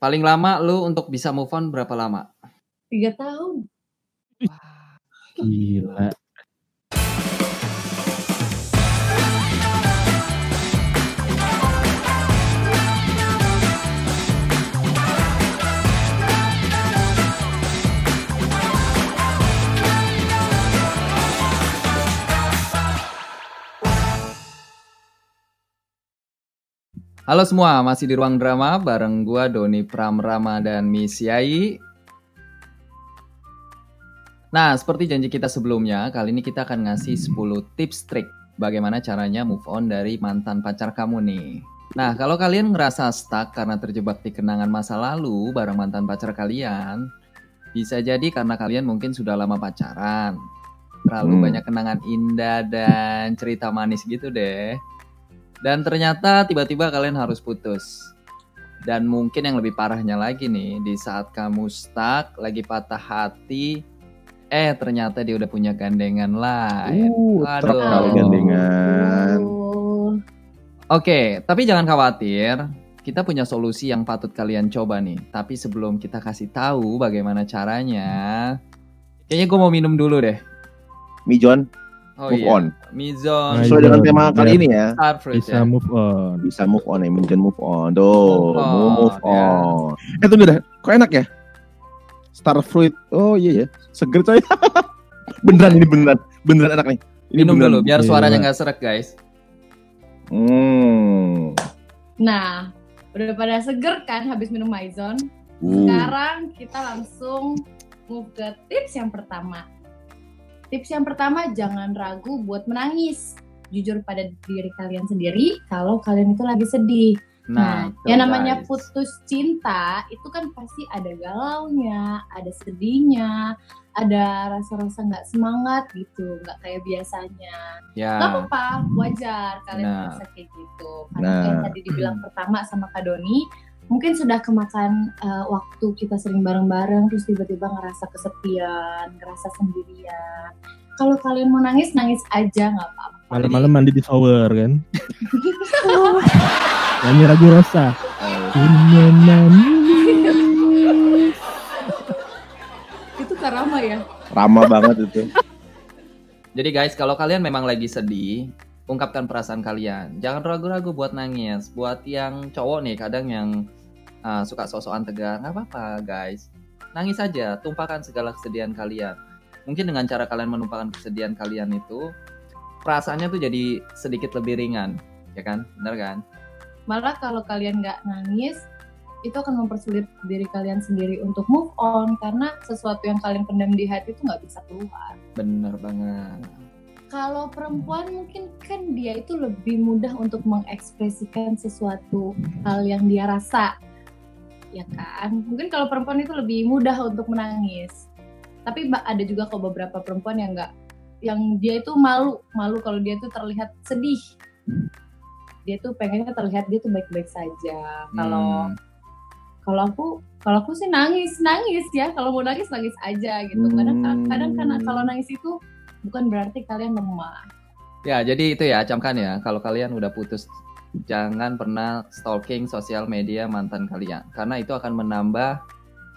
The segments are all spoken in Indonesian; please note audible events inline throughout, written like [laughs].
Paling lama lu untuk bisa move on berapa lama? Tiga tahun. Gila. Halo semua, masih di ruang drama bareng gua Doni Pramrama dan Miss Yai. Nah, seperti janji kita sebelumnya, kali ini kita akan ngasih 10 tips trik bagaimana caranya move on dari mantan pacar kamu nih. Nah, kalau kalian ngerasa stuck karena terjebak di kenangan masa lalu bareng mantan pacar kalian, bisa jadi karena kalian mungkin sudah lama pacaran. Terlalu Hmm. banyak kenangan indah dan cerita manis gitu deh. Dan ternyata tiba-tiba kalian harus putus. Dan mungkin yang lebih parahnya lagi nih, di saat kamu stuck, lagi patah hati, eh ternyata dia udah punya gandengan lain. Uh, Aduh. gandengan. Oke, tapi jangan khawatir. Kita punya solusi yang patut kalian coba nih. Tapi sebelum kita kasih tahu bagaimana caranya, kayaknya gue mau minum dulu deh. Mijon, Oh move iya, on. Mizon. Sesuai dengan tema Biar- kali ini ya. Star Fruit Bisa ya. move on. Bisa move on ya, Mijon move on. Tuh, Move on, move on. Eh tunggu dah, kok enak ya? Star fruit. Oh iya ya, seger coy. [laughs] beneran ini beneran, beneran enak nih. Ini Minum beneran. dulu biar Iya. suaranya nggak serak guys. Hmm. Nah, udah pada seger kan habis minum Maison? Uh. Sekarang kita langsung move ke tips yang pertama. Tips yang pertama, jangan ragu buat menangis. Jujur pada diri kalian sendiri kalau kalian itu lagi sedih. Nah, itu, yang namanya guys. putus cinta itu kan pasti ada galaunya, ada sedihnya, ada rasa-rasa nggak semangat gitu, nggak kayak biasanya. Ya. Gak apa-apa, wajar kalian Nah. merasa kayak gitu. Karena Nah. kayak tadi dibilang pertama sama Kak Doni, mungkin sudah kemakan uh, waktu kita sering bareng-bareng, terus tiba-tiba ngerasa kesepian, ngerasa sendirian. Kalau kalian mau nangis, nangis aja nggak apa-apa. Malam-malam mandi di shower kan. [laughs] Nyanyi ragu rasa. Punya nangis. Itu karama ya. Ramah banget itu. [laughs] Jadi guys, kalau kalian memang lagi sedih, ungkapkan perasaan kalian. Jangan ragu-ragu buat nangis. Buat yang cowok nih, kadang yang uh, suka sosokan tegar, nggak apa-apa guys. Nangis aja, tumpahkan segala kesedihan kalian. Mungkin dengan cara kalian menumpahkan kesedihan kalian itu, perasaannya tuh jadi sedikit lebih ringan, ya kan? Benar kan? Malah kalau kalian nggak nangis, itu akan mempersulit diri kalian sendiri untuk move on karena sesuatu yang kalian pendam di hati itu nggak bisa keluar. Bener banget. kalau perempuan mungkin kan dia itu lebih mudah untuk mengekspresikan sesuatu hal yang dia rasa ya kan? Mungkin kalau perempuan itu lebih mudah untuk menangis. Tapi ada juga kok beberapa perempuan yang enggak yang dia itu malu malu kalau dia tuh terlihat sedih. Dia tuh pengennya terlihat dia tuh baik-baik saja. Kalau Hmm. kalau aku kalau aku sih nangis nangis ya. Kalau mau nangis nangis aja gitu. Kadang Hmm. kadang karena kalau nangis itu bukan berarti kalian lemah. Ya, jadi itu ya, camkan ya. Kalau kalian udah putus, jangan pernah stalking sosial media mantan kalian. Karena itu akan menambah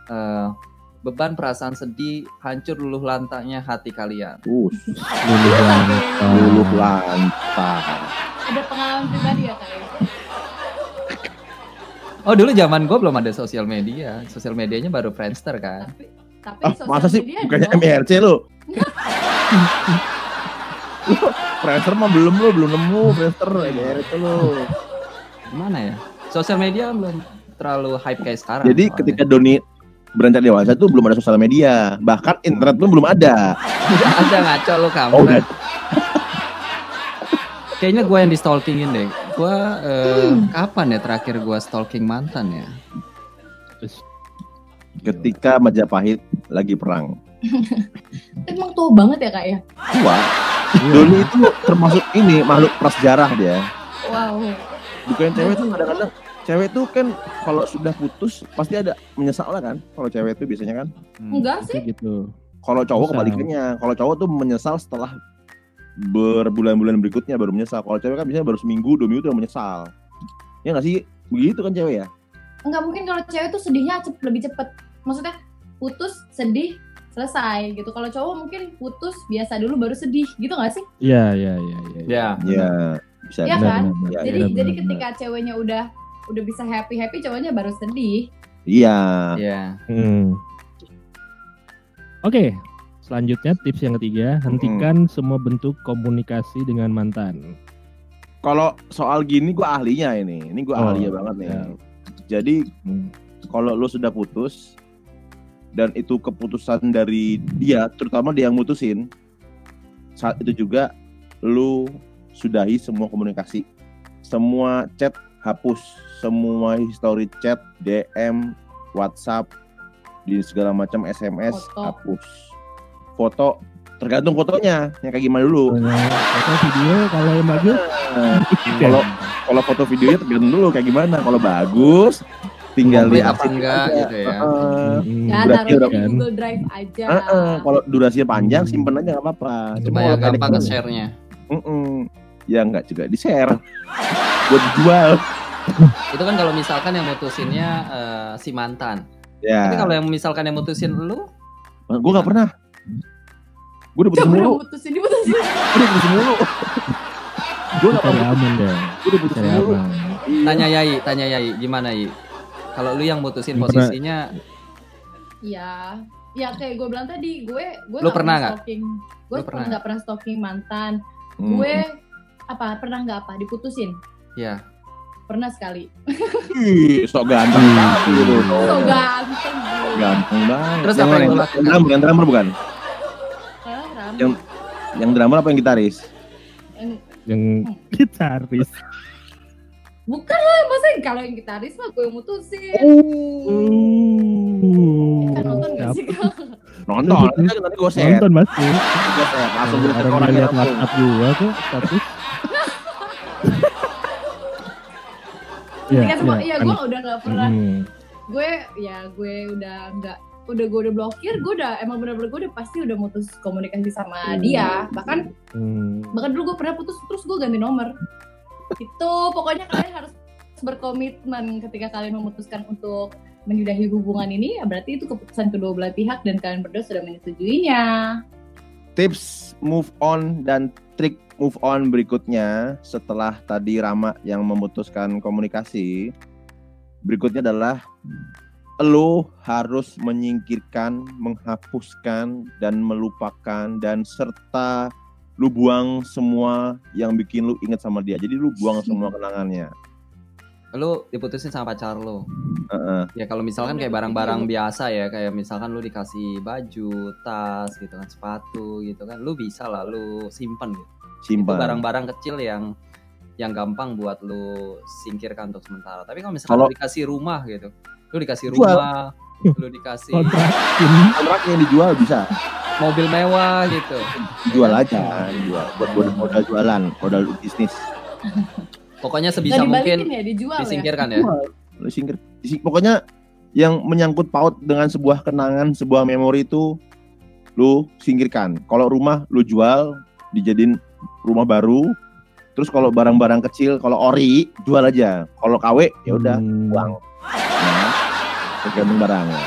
eh, beban perasaan sedih, hancur luluh lantangnya hati kalian. Uh, Luluh lantak. luluh lantak. ada pengalaman pribadi ya kak ya? Oh, dulu zaman gue belum ada sosial media. Sosial medianya baru Friendster kan. tapi tapi Ah, sosial masa sih bukannya. MRC lu? [laughs] Friendster mah belum lu, belum nemu Friendster MRC lu. Gimana ya? Sosial media belum terlalu hype kayak sekarang. Jadi soalnya. ketika Doni beranjak dewasa tuh belum ada sosial media, bahkan internet pun belum ada. ada ngaco lu kamu. Oh, [laughs] kan? Kayaknya gue yang di stalkingin deh. Gue eh, kapan ya terakhir gue stalking mantan ya? Ketika Majapahit lagi perang. Emang tua banget ya kak ya Tua. Doni itu termasuk ini makhluk prasejarah dia. wow Bukan cewek tuh kadang-kadang cewek tuh kan kalau sudah putus pasti ada menyesal lah kan. Kalau cewek tuh biasanya kan. Hmm. enggak sih gitu. Kalau cowok kebalikannya. Kalau cowok tuh menyesal setelah berbulan-bulan berikutnya baru menyesal. Kalau cewek kan biasanya baru seminggu, dua minggu udah menyesal. Ya nggak sih? Begitu kan cewek ya? enggak mungkin kalau cewek tuh sedihnya cep- lebih cepet maksudnya putus sedih selesai gitu kalau cowok mungkin putus biasa dulu baru sedih gitu nggak sih Iya, iya, iya, iya. Ya, Ya, bisa. Iya bisa. kan? Ya, jadi ya. benar, jadi benar. ketika ceweknya udah udah bisa happy happy cowoknya baru sedih Iya. ya. Hmm. Oke, selanjutnya tips yang ketiga, hentikan semua bentuk komunikasi dengan mantan. Kalau soal gini gua ahlinya ini. Ini gua Oh, ahlinya banget nih. ya. Jadi Hmm. kalau lu sudah putus dan itu keputusan dari dia, terutama dia yang mutusin, saat itu juga lu sudahi semua komunikasi, semua chat hapus, semua history chat, DM, WhatsApp, di segala macam SMS Foto. hapus, foto tergantung fotonya yang kayak gimana dulu. Foto video kalau yang bagus, Nah, [laughs] kalau kalau foto videonya tergantung dulu kayak gimana. Kalau bagus, tinggal di apa enggak gitu ya. Heeh. Hmm, ya udah kan. Google Drive aja Heeh, kalau durasinya panjang simpen aja nggak apa-apa. Kalau pendek gampang ke share-nya. mm-mm. Ya nggak juga di share. Buat dijual. [laughs] Itu kan kalau misalkan yang mutusinnya eh, si mantan. Ya. Tapi kalau yang misalkan yang mutusin lu, gue nggak pernah. Gue udah putus mulu. udah putusin diputusin Gue udah putus mulu. Gue nggak pernah. aman deh, Gue udah putus mulu. Iya. tanya Yai, tanya Yai, gimana Yai? Kalau lu yang mutusin Yang pernah- posisinya, ya ya kayak gue bilang tadi gue gue Lu pernah nggak? stalking gue Lu pernah nggak pernah stalking mantan Hmm. gue apa pernah nggak apa diputusin ya pernah sekali Ih, sok ganteng banget gitu. so ganteng Ganteng banget. Terus Yang apa yang Yang lakukan? drummer, yang drummer bukan? Yang- Yang drummer apa yang gitaris? Yang- Yang gitaris. Bukan lah masa kalau yang gitaris mah gue yang mutusin Uh, kan nonton gak sih Kak? Nonton, nanti nanti gue share. Nonton mas. Gue share. Langsung gue share Orang langsung. WhatsApp gua tuh status. [laughs] Ketika semua iya gue udah nggak pernah gue ya gue udah nggak udah gue udah blokir gue udah emang bener-bener gue udah pasti udah mutus komunikasi sama Hmm. dia bahkan Hmm. bahkan dulu gue pernah putus terus gue ganti nomor itu pokoknya kalian harus berkomitmen ketika kalian memutuskan untuk menyudahi hubungan ini ya berarti itu keputusan kedua belah pihak dan kalian berdua sudah menyetujuinya Tips move on dan trik move on berikutnya setelah tadi Rama yang memutuskan komunikasi. Berikutnya adalah lo harus menyingkirkan, menghapuskan dan melupakan dan serta lu buang semua yang bikin lu inget sama dia. Jadi lu buang semua kenangannya. lu diputusin sama pacar lu. Heeh. Ya kalau misalkan kayak barang-barang biasa ya, kayak misalkan lu dikasih baju, tas gitu kan, sepatu gitu kan, lu bisa lah lu simpen gitu. Itu Simpan. barang-barang kecil yang yang gampang buat lu singkirkan untuk sementara. Tapi kalau misalkan Kalau- lu dikasih rumah gitu, lu dikasih Jual. rumah, lu dikasih. Kontrak [laughs] yang dijual bisa. Mobil mewah gitu. Dijual aja, dijual buat buat modal jualan, modal bisnis. Pokoknya sebisa mungkin ya dijual ya disingkirkan ya. Lu singkir. disi- Pokoknya yang menyangkut paut dengan sebuah kenangan, sebuah memori itu lu singkirkan. Kalau rumah lu jual, dijadiin rumah baru. Terus kalau barang-barang kecil, kalau ori jual aja. Kalau KW ya udah Hmm. buang. Nah, tergantung barangnya.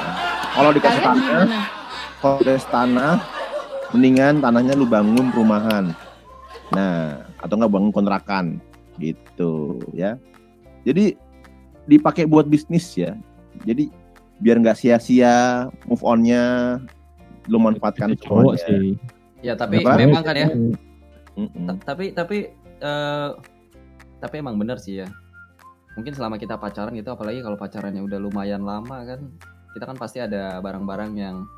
Kalau dikasih tanah, kalau tanah, mendingan tanahnya lu bangun perumahan. Nah, atau enggak bangun kontrakan gitu ya. Jadi dipakai buat bisnis ya. Jadi biar nggak sia-sia move on-nya lu manfaatkan Itu cowok semuanya. sih. Ya tapi Apa? memang kan ya. Mm-mm. Tapi tapi eh, tapi emang benar sih ya. Mungkin selama kita pacaran gitu, apalagi kalau pacarannya udah lumayan lama kan, kita kan pasti ada barang-barang yang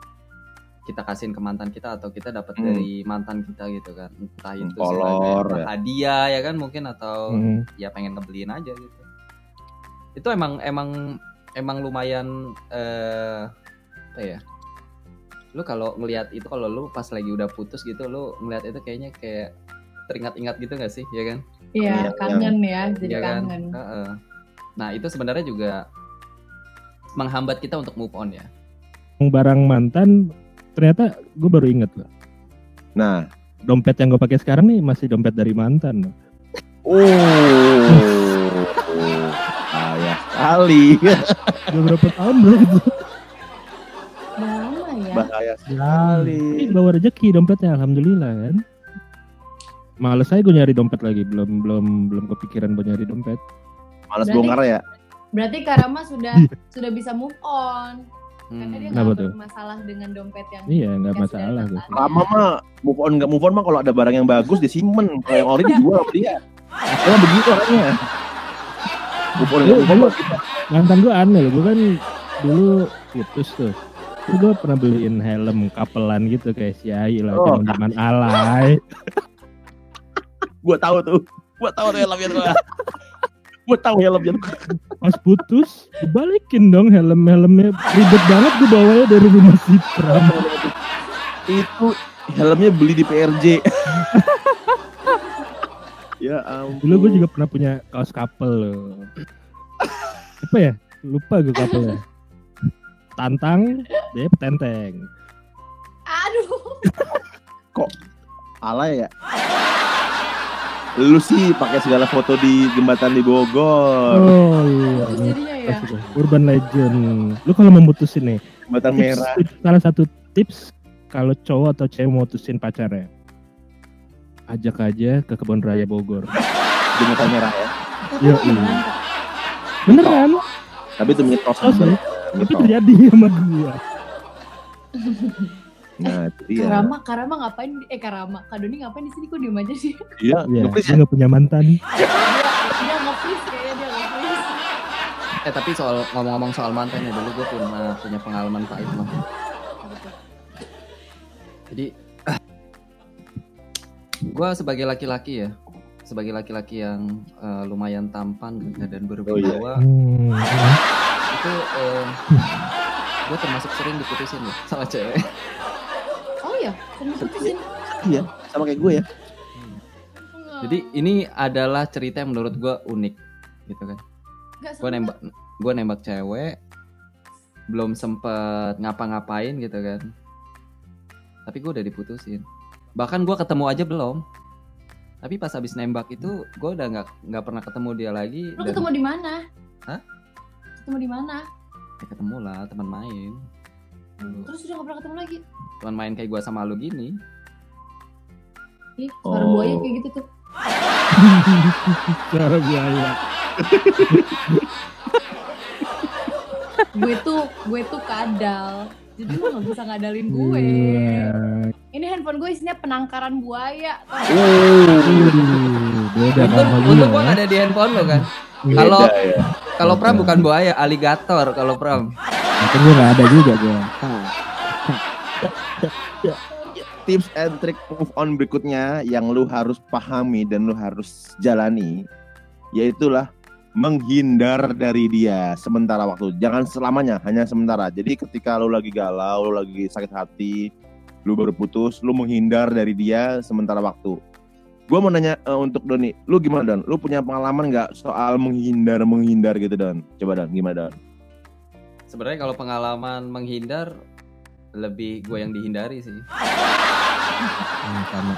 kita kasihin ke mantan kita atau kita dapat Hmm. dari mantan kita gitu kan. Entah itu Kolor, sebagai ya. hadiah ya kan mungkin atau Hmm. ya pengen ngebeliin aja gitu. Itu emang emang emang lumayan eh apa ya? Lu kalau ngelihat itu kalau lu pas lagi udah putus gitu lu ngelihat itu kayaknya kayak teringat-ingat gitu gak sih, ya kan? Iya, Iya, kangen ya, jadi Iya kan? kangen. Heeh. Nah, itu sebenarnya juga menghambat kita untuk move on ya. Barang mantan ternyata gue baru inget loh. Nah, Dompet yang gue pakai sekarang nih masih dompet dari mantan. oh, tai Bahaya sekali. Beberapa tahun bro itu. Udah lama ya. Bahaya sekali. bawa rezeki dompetnya alhamdulillah kan. Males saya gue nyari dompet lagi, belum belum belum kepikiran buat nyari dompet. Malas Berarti- bongkar ya. Berarti Karama sudah sudah bisa move on. Karena Hmm. dia nggak tuh? bermasalah dengan dompet yang Iya nggak masalah gue. Lama mah move on nggak move on mah kalau ada barang yang bagus disimpen. Kalau yang ori dijual sama dia. Emang begitu orangnya. Move on nggak move on. Mantan gue aneh loh, gue kan dulu putus tuh. Terus gue pernah beliin helm kapelan gitu kayak si Ai lah, Oh. zaman alay. Gua tahu tuh. Gua tahu tuh helmnya tuh. Gua tahu helmnya tuh. Pas putus, dibalikin dong helm-helmnya. Ribet banget gue bawanya dari rumah si Pram. Itu helmnya beli di PRJ. [laughs] ya ampun. Dulu gue juga pernah punya kaos couple loh. Apa ya? Lupa gue couple Tantang, dia petenteng. Aduh. alay ya. Lu sih pakai segala foto di jembatan di Bogor, Oh iya. Ya. Urban Legend. Lu kalau mau mutusin nih, jembatan tips, merah. tips- salah satu tips kalau cowok atau cewek mau mutusin pacarnya, ajak aja ke kebun raya Bogor. Jembatan merah ya. Iya, beneran, iya. Tapi itu mitos Oh. Tapi terjadi sama gua. [laughs] Nah, dia. Karama, Karama ngapain? Eh Karama, Kak Doni ngapain di sini? Kok diem aja sih? [laughs] Iya, Iya, nge-freeze dia nggak punya mantan. dia dia nge-freeze kayaknya dia nge-freeze. Eh tapi soal ngomong-ngomong soal mantan ya dulu gue pernah punya pengalaman pahit tuh? Jadi [clears throat] gue sebagai laki-laki ya, sebagai laki-laki yang eh, lumayan tampan dan Oh, iya. berwibawa, Hmm. itu gue termasuk sering diputusin loh sama cewek. Oh iya. Iya, sama kayak gue ya. Jadi ini adalah cerita yang menurut gue unik, gitu kan. Nggak Gue nembak, gue nembak cewek, belum sempet ngapa-ngapain gitu kan. Tapi gue udah diputusin. Bahkan gue ketemu aja belum. Tapi pas habis nembak itu, gue udah nggak nggak pernah ketemu dia lagi. Lu dan- ketemu di mana? Hah? Ketemu di mana? Ya ketemu lah teman main Terus udah gak pernah ketemu lagi. Teman main kayak gua sama lu gini Ih, suara Oh. buaya kayak gitu tuh. [laughs] Suara buaya. Gue tuh, gue tuh kadal. Jadi lu gak bisa ngadalin gue. Iya. Ini handphone gue isinya penangkaran buaya. Gak? Beda gua nggak ada di handphone lo kan kalau ya. kalau Pram bukan buaya aligator kalau Pram Mungkin gua nggak ada juga gua. Tips and trick move on berikutnya yang lu harus pahami dan lu harus jalani yaitulah menghindar dari dia sementara waktu. Jangan selamanya, hanya sementara. Jadi ketika lu lagi galau, lu lagi sakit hati, lu baru putus, lu menghindar dari dia sementara waktu. Gue mau nanya eh, untuk Doni, lu gimana Don? Lu punya pengalaman nggak soal menghindar menghindar gitu Don? Coba Don, gimana Don? sebenarnya kalau pengalaman menghindar lebih gue yang dihindari sih Hmm, sama.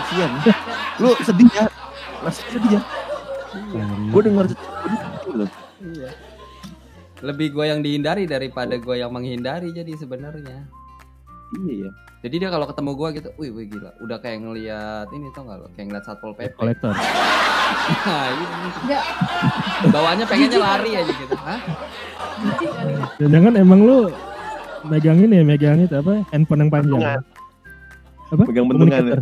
Kasian. lu sedih ya? Masih sedih ya? Gue loh. iya lebih gue yang dihindari daripada gue yang menghindari jadi sebenarnya Iya ya. jadi dia kalau ketemu gue gitu wih wih gila udah kayak ngeliat ini tau gak lo kayak ngeliat satpol pp kolektor. nah, iya. Bawaannya pengennya lari aja gitu Hah? ya. Jangan emang lu megang ini ya, megang itu apa? Handphone yang panjang. Bentungan. Apa? Pegang bentungan ya.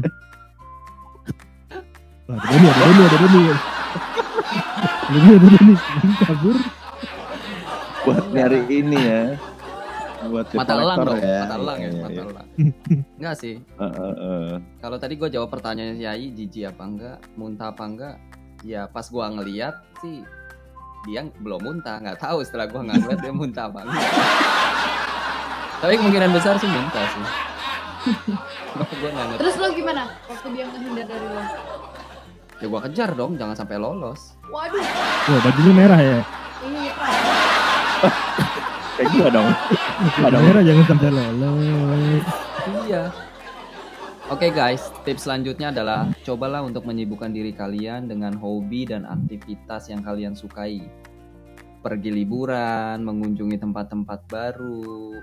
Wah, ada Doni, ada Doni, ada Doni. Ada Doni, ada Doni. Doni kabur. Buat nyari ini ya. Buat mata elang dong ya. mata elang ya Iya, mata iya. elang enggak sih Eh, eh, eh. kalau tadi gue jawab pertanyaannya si Ai jijik apa enggak muntah apa enggak ya pas gua ngeliat sih dia belum muntah nggak tahu setelah gua ngeliat dia muntah apa enggak tapi kemungkinan besar sih muntah sih [laughs] Terus lo gimana? Waktu dia ngehindar dari lo? ya gua kejar dong jangan sampai lolos Waduh, Wah, bajunya merah ya. ini [laughs] Pram. Kayak gua dong. [laughs] Bajunya merah jangan sampai lolos. iya Oke guys, tips selanjutnya adalah cobalah untuk menyibukkan diri kalian dengan hobi dan aktivitas yang kalian sukai. pergi liburan, mengunjungi tempat-tempat baru,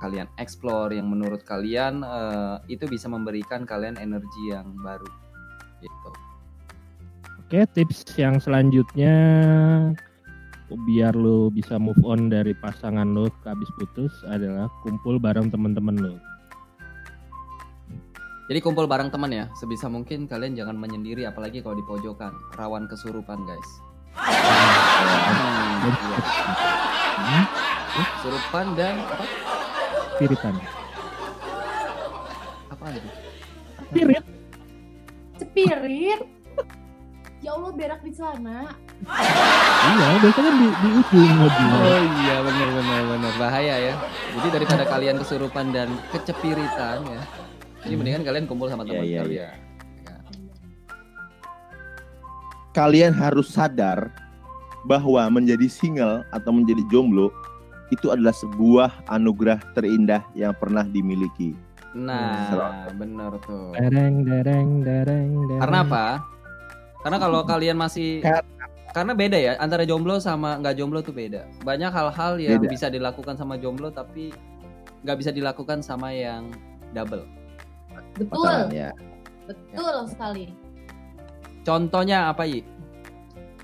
kalian explore yang menurut kalian eh, itu bisa memberikan kalian energi yang baru gitu. Oke, tips yang selanjutnya biar lo bisa move on dari pasangan lo habis putus adalah kumpul bareng teman-teman lo. Jadi kumpul bareng teman ya, sebisa mungkin kalian jangan menyendiri apalagi kalau di pojokan, rawan kesurupan guys. Hmm, [laughs] iya. Kesurupan dan apa? Spiritan. Apaan itu? Spirit. Cepirit. Ya Allah berak di celana. Iya, biasanya di, di ujung mobil. Oh iya benar benar benar bahaya ya. Jadi daripada kalian kesurupan dan kecepiritan ya, ini mendingan kalian kumpul sama Iya, teman iya, kalian. iya. Kalian harus sadar bahwa menjadi single atau menjadi jomblo itu adalah sebuah anugerah terindah yang pernah dimiliki. Nah, benar tuh. Dereng, dereng, dereng, dereng. Karena apa? Karena kalau kalian masih Kar- karena beda ya antara jomblo sama nggak jomblo tuh beda. Banyak hal-hal yang Beda. bisa dilakukan sama jomblo tapi nggak bisa dilakukan sama yang double. Betul. Ya. Betul sekali. Contohnya apa Yi?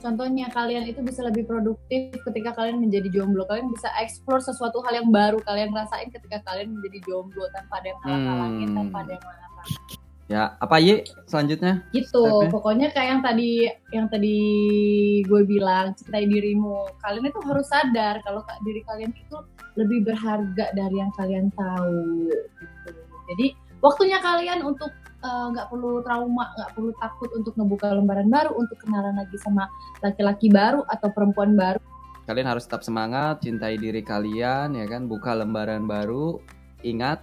Contohnya kalian itu bisa lebih produktif ketika kalian menjadi jomblo. Kalian bisa explore sesuatu hal yang baru kalian rasain ketika kalian menjadi jomblo tanpa ada yang halang-halangin, Hmm. tanpa ada yang melarang. Ya apa Yi? Selanjutnya? Gitu. Stepnya. Pokoknya kayak yang tadi yang ttadi gue bilang, cintai dirimu. Kalian itu harus sadar kalau ka- diri kalian itu lebih berharga dari yang kalian tahu. Gitu. Jadi waktunya kalian untuk eh, nggak perlu trauma, nggak perlu takut untuk ngebuka lembaran baru, untuk kenalan lagi sama laki-laki baru atau perempuan baru. Kalian harus tetap semangat, cintai diri kalian ya kan, buka lembaran baru. Ingat,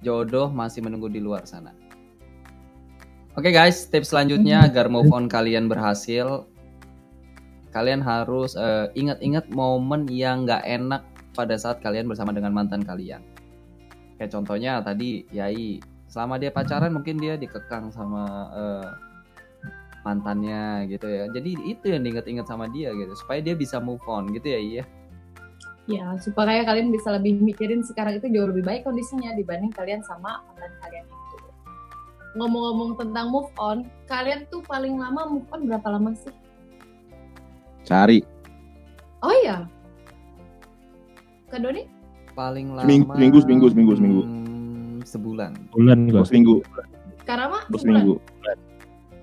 jodoh masih menunggu di luar sana. Oke guys, tips selanjutnya agar move on kalian berhasil, kalian harus eh, ingat-ingat momen yang nggak enak pada saat kalian bersama dengan mantan kalian. Kayak contohnya tadi Yai, selama dia pacaran mungkin dia dikekang sama eh, mantannya gitu ya. Jadi itu yang diingat-ingat sama dia gitu, supaya dia bisa move on gitu ya iya. Ya, supaya kalian bisa lebih mikirin sekarang itu jauh lebih baik kondisinya dibanding kalian sama mantan kalian itu. Ngomong-ngomong tentang move on, kalian tuh paling lama move on berapa lama sih? Cari Oh iya. Kak Doni? Paling lama seminggu, seminggu, seminggu, seminggu. hmm, sebulan. Bulan minggu, Kak Rama? bos sebulan? minggu.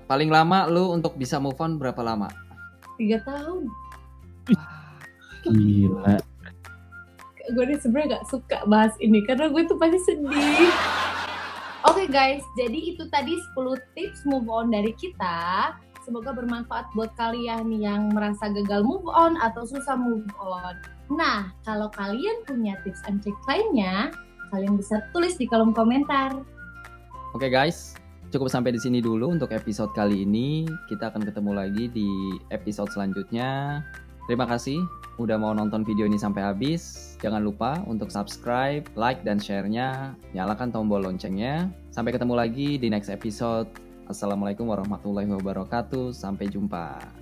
Paling lama lu untuk bisa move on berapa lama? Tiga tahun. Gila. Gue nih sebenarnya gak suka bahas ini karena gue tuh pasti sedih. Oke guys, jadi itu tadi 10 tips move on dari kita. Semoga bermanfaat buat kalian yang merasa gagal move on atau susah move on. Nah, kalau kalian punya tips and trick lainnya, kalian bisa tulis di kolom komentar. Oke guys, cukup sampai di sini dulu untuk episode kali ini. Kita akan ketemu lagi di episode selanjutnya. Terima kasih udah mau nonton video ini sampai habis. Jangan lupa untuk subscribe, like, dan share-nya. Nyalakan tombol loncengnya. Sampai ketemu lagi di next episode. Assalamualaikum warahmatullahi wabarakatuh. Sampai jumpa.